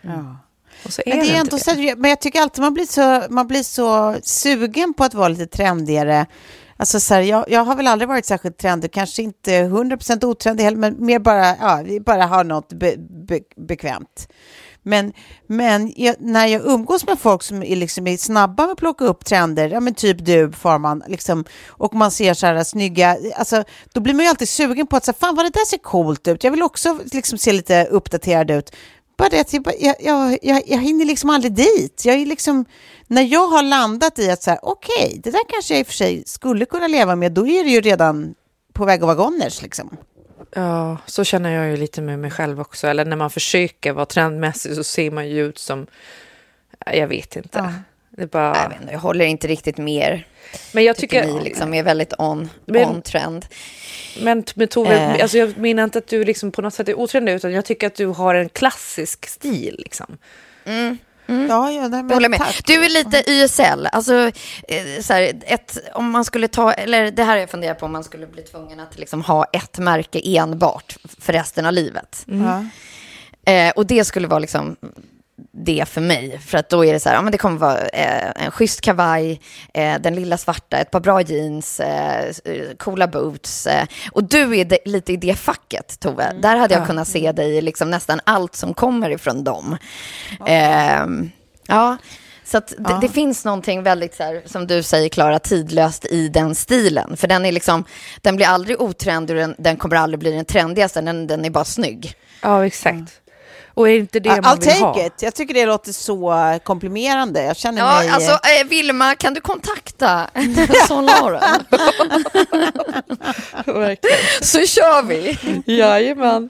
Ja. Och så är Men, det är inte så, men jag tycker alltid man blir, så, man blir så sugen på att vara lite trendigare. Alltså så här, jag, jag har väl aldrig varit särskilt trendig, kanske inte 100% otrendig heller, men mer bara, ja, bara har något be, be, bekvämt. Men, men jag, när jag umgås med folk som är, liksom är snabba med att plocka upp trender, ja men typ du Farman, liksom, och man ser så här snygga, alltså, då blir man ju alltid sugen på att säga, fan vad det där ser coolt ut, jag vill också liksom se lite uppdaterad ut. Bara det att jag, jag, jag, jag, hinner liksom aldrig dit. Jag är liksom, när jag har landat i att så här, okej, det där kanske jag i och för sig skulle kunna leva med, då är det ju redan på väg att vara goners liksom. Ja, så känner jag ju lite med mig själv också. Eller när man försöker vara trendmässig så ser man ju ut som, jag vet inte. Ja. Det bara... Jag, vet inte, jag håller inte riktigt med er. Men jag tycker tycker... ni liksom är väldigt on, Men- on trend. Men, men Tove, Eh. alltså jag menar inte att du liksom på något sätt är otrendig, utan jag tycker att du har en klassisk stil. Liksom. Ja, ja, nej, men med. tack. Du är lite YSL. Alltså, eh, så här, ett, om man skulle ta, eller det här har jag funderat på, om man skulle bli tvungen att liksom ha ett märke enbart för resten av livet. Ja. Eh, och det skulle vara liksom det för mig. För att då är det så här, ja, men det kommer vara eh, en schysst kavaj, eh, den lilla svarta, ett par bra jeans, eh, coola boots. Eh, och du är de, lite i det facket, Tove. Där hade jag kunnat se dig i liksom nästan allt som kommer ifrån dem. Ehm, ja, så att det, det finns någonting väldigt, så här, som du säger Klara, tidlöst i den stilen. För den är liksom, den blir aldrig otrendig och den, den kommer aldrig bli den trendigaste, den, den är bara snygg. Ja, exakt. Och är det inte det man I'll vill ha? take it. Jag tycker det låter så komplimerande. Jag känner Ja, mig... alltså eh, Vilma, kan du kontakta Son Lauren? Verkligen. Så kör vi. Jajamän.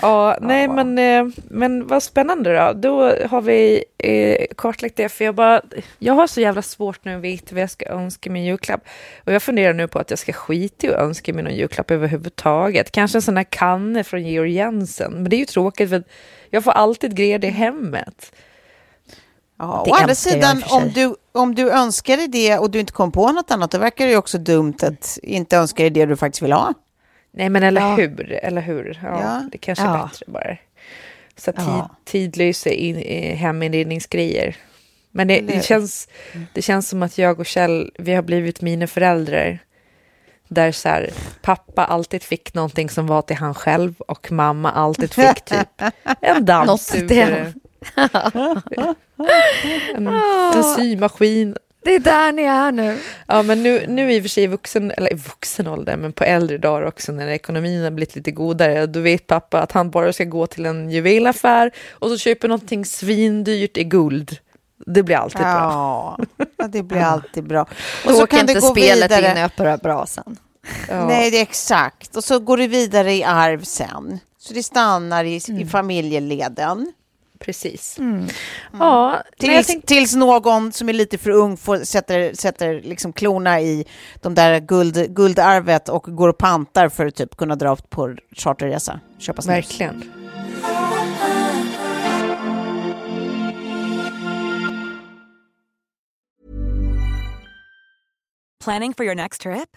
Ja, nej men, eh, men vad spännande då. Då har vi eh, kartlagt det, för jag bara, jag har så jävla svårt nu att veta vad jag ska önska mig i julklapp. Och jag funderar nu på att jag ska skita i att önska mig någon julklapp överhuvudtaget. Kanske en sån här kanne från Georg Jensen. Men det är ju tråkigt för att jag får alltid grejer det i hemmet. Ja, Det å andra sidan, om du, om du önskar dig det och du inte kom på något annat, då verkar det ju också dumt att inte önska dig det du faktiskt vill ha. Nej men eller Ja. hur, eller hur. Ja, Ja. Det kanske är Ja. bättre bara. Så tid, Ja. tidlösa in, eh, heminredningsgrejer. Men det, det, känns, det känns som att jag och Kjell, vi har blivit mina föräldrar. Där så här, pappa alltid fick någonting som var till han själv och mamma alltid fick typ en dammsugare. en, en symaskin. Det är där ni är nu. Ja, men nu, nu i och för sig i vuxen, eller i vuxen ålder, men på äldre dagar också när ekonomin har blivit lite godare, då vet pappa att han bara ska gå till en juvelaffär och så köper någonting svindyrt i guld. Det blir alltid bra. Ja, ja, det blir alltid bra. Och så åker kan det inte gå spelet vidare. in i öppna brasan. Ja. Nej, det är exakt. Och så går det vidare i arv sen. Så det stannar i, Mm. i familjeleden. Precis. Ja, men jag Tills, tänkte, tills någon som är lite för ung får, sätter, sätter liksom klorna i de där guld, guldarvet och går och pantar för att typ kunna dra på charterresa. Köpa snus. verkligen. Planning for your next trip?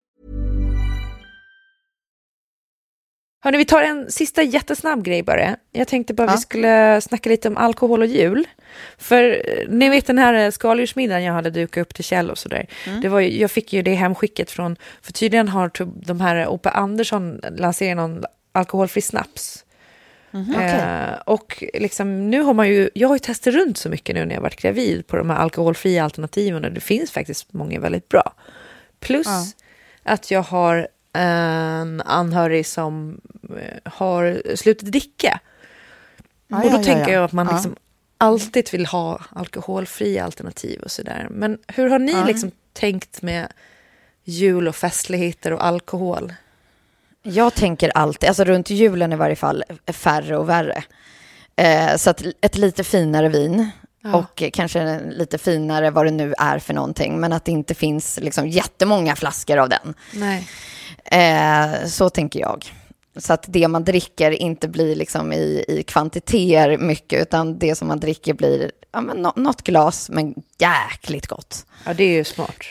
Hörni, vi tar en sista jättesnabb grej bara. Jag tänkte bara Ja. vi skulle snacka lite om alkohol och jul. För eh, ni vet den här eh, skaldjursmiddagen jag hade dukat upp till Kjell och sådär. Mm. Det var ju, jag fick ju det hemskicket från, för tydligen har typ de här Ope Andersson lanserat någon alkoholfri snaps. Mhm. Eh, och liksom, nu har man ju, jag har ju testat runt så mycket nu när jag varit gravid på de här alkoholfria alternativen och det finns faktiskt många väldigt bra. Plus Ja. att jag har en anhörig som eh, har slutat dricka. Ja, och då ja, tänker ja. jag att man liksom alltid vill ha alkoholfria alternativ och sådär. Men hur har ni liksom tänkt med jul och festligheter och alkohol? Jag tänker alltid, alltså runt julen i varje fall, färre och värre. Eh, så att ett lite finare vin Ja. och kanske lite finare vad det nu är för någonting, men att det inte finns liksom jättemånga flaskor av den. Nej. Eh, så tänker jag. Så att det man dricker inte blir liksom i, i kvantiteter mycket, utan det som man dricker blir ja, men nå- något glas, men jäkligt gott. Ja, det är ju smart.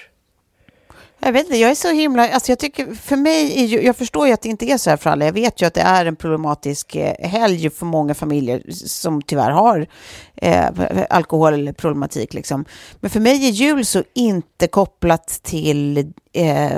Jag vet inte, jag är så himla... Alltså jag, tycker, för mig är ju, jag förstår ju att det inte är så här för alla. Jag vet ju att det är en problematisk eh, helg för många familjer som tyvärr har eh, alkoholproblematik. Liksom. Men för mig är jul så inte kopplat till eh,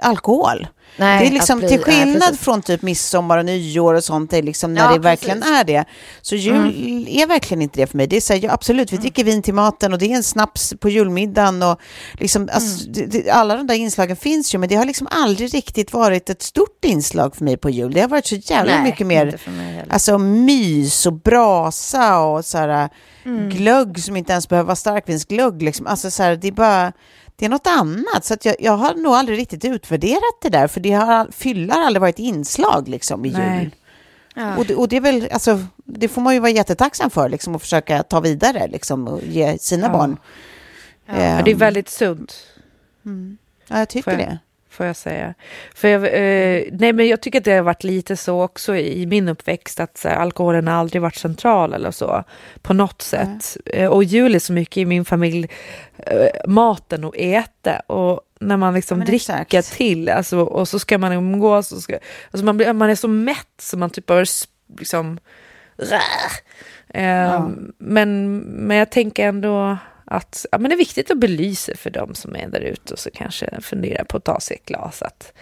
alkohol. Nej, det är liksom bli- till skillnad precis. från typ midsommar och nyår och sånt, liksom när Ja, det verkligen precis. är det. Så jul är verkligen inte det för mig. Det är så här, ja, absolut, vi dricker vin till maten och det är en snaps på julmiddagen och liksom, alltså, det, alla de där inslagen finns ju, men det har liksom aldrig riktigt varit ett stort inslag för mig på jul. Det har varit så jävla Nej, mycket mer. Alltså mys och brasa och så här, Mm. glögg som inte ens behöver vara starkvinsglögg. Liksom. Alltså så här, det är bara, det är något annat. Så att jag, jag har nog aldrig riktigt utvärderat det där, för det har, fylla har aldrig varit inslag liksom i Nej. jul. Och, det, och det är väl, alltså, det får man ju vara jättetacksam för, liksom, och försöka ta vidare liksom, och ge sina Ja. barn. Ja, det är väldigt sunt. Ja, jag tycker jag- det. Får jag säga. För jag, eh, nej, men jag tycker att det har varit lite så också i min uppväxt att så alkoholen har aldrig varit central eller så på något sätt. Eh, och jul är så mycket i min familj eh, maten och äta och när man liksom men dricker exakt. till alltså, och så ska man umgås och ska, alltså man, blir, man är så mätt så man typ bara liksom Eh, men, men jag tänker ändå att ja, men det är viktigt att belysa för dem som är där ute och så kanske fundera på att ta sig ett glas. Att,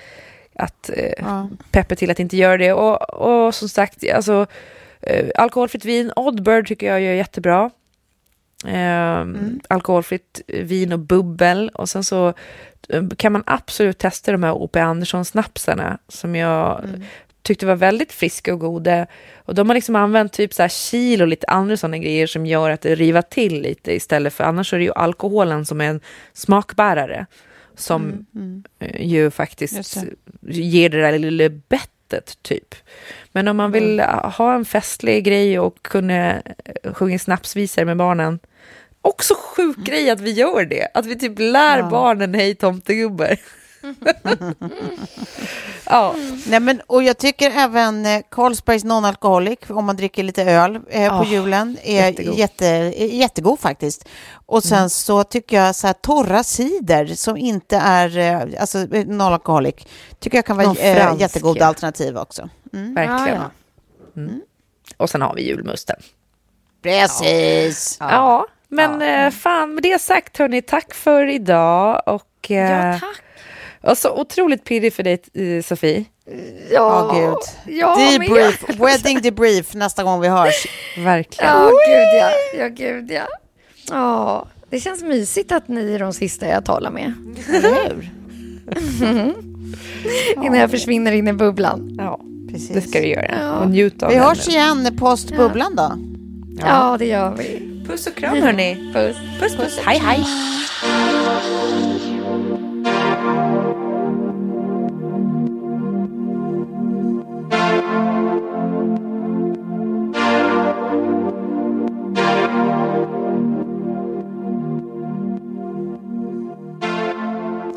att eh, Ja. peppa till att inte göra det. Och, och som sagt, alltså, eh, alkoholfritt vin, Oddbird tycker jag gör jättebra. Eh, Alkoholfritt vin och bubbel. Och sen så eh, kan man absolut testa de här O.P. Andersson-snapsarna som jag tyckte var väldigt friska och goda. Och de har liksom använt typ så här kil och lite andra sådana grejer som gör att det rivar till lite istället för annars är det ju alkoholen som är en smakbärare som eh, ju faktiskt det. ger det där lilla bettet typ. Men om man vill ha en festlig grej och kunna eh, sjunga snapsvisor med barnen Också sjuk grej att vi gör det, att vi typ lär Ja. barnen hej tomtegubbar. ja. Nej, men, och jag tycker även eh, Carlsbergs non-alcoholic, om man dricker lite öl eh, på Ah, julen, är jättegod. jätte, är jättegod faktiskt. Och sen så tycker jag så här torra cider som inte är eh, alltså, eh, non-alcoholic, tycker jag kan vara eh, jättegoda ja. alternativ också. Mm. Verkligen. Ja, Mm. Och sen har vi julmusten. Precis. Ja, men eh, fan med det sagt hörni, tack för idag och eh, Ja, tack. Var så otroligt pirrig för dig, eh, Sofie. Ja, oh, gud. Ja, debrief, jag... wedding debrief nästa gång vi hörs. Verkligen. Ja, gud ja. Ja, gud ja. Ja, det känns mysigt att ni är de sista jag talar med. Hur? Innan jag försvinner in i bubblan. Ja, precis. Det ska vi göra. Ja. Och njuta av Vi hörs igen post bubblan då. Ja. ja, det gör vi. Puss och kram hörni. Puss. Puss, puss. Hej, hej.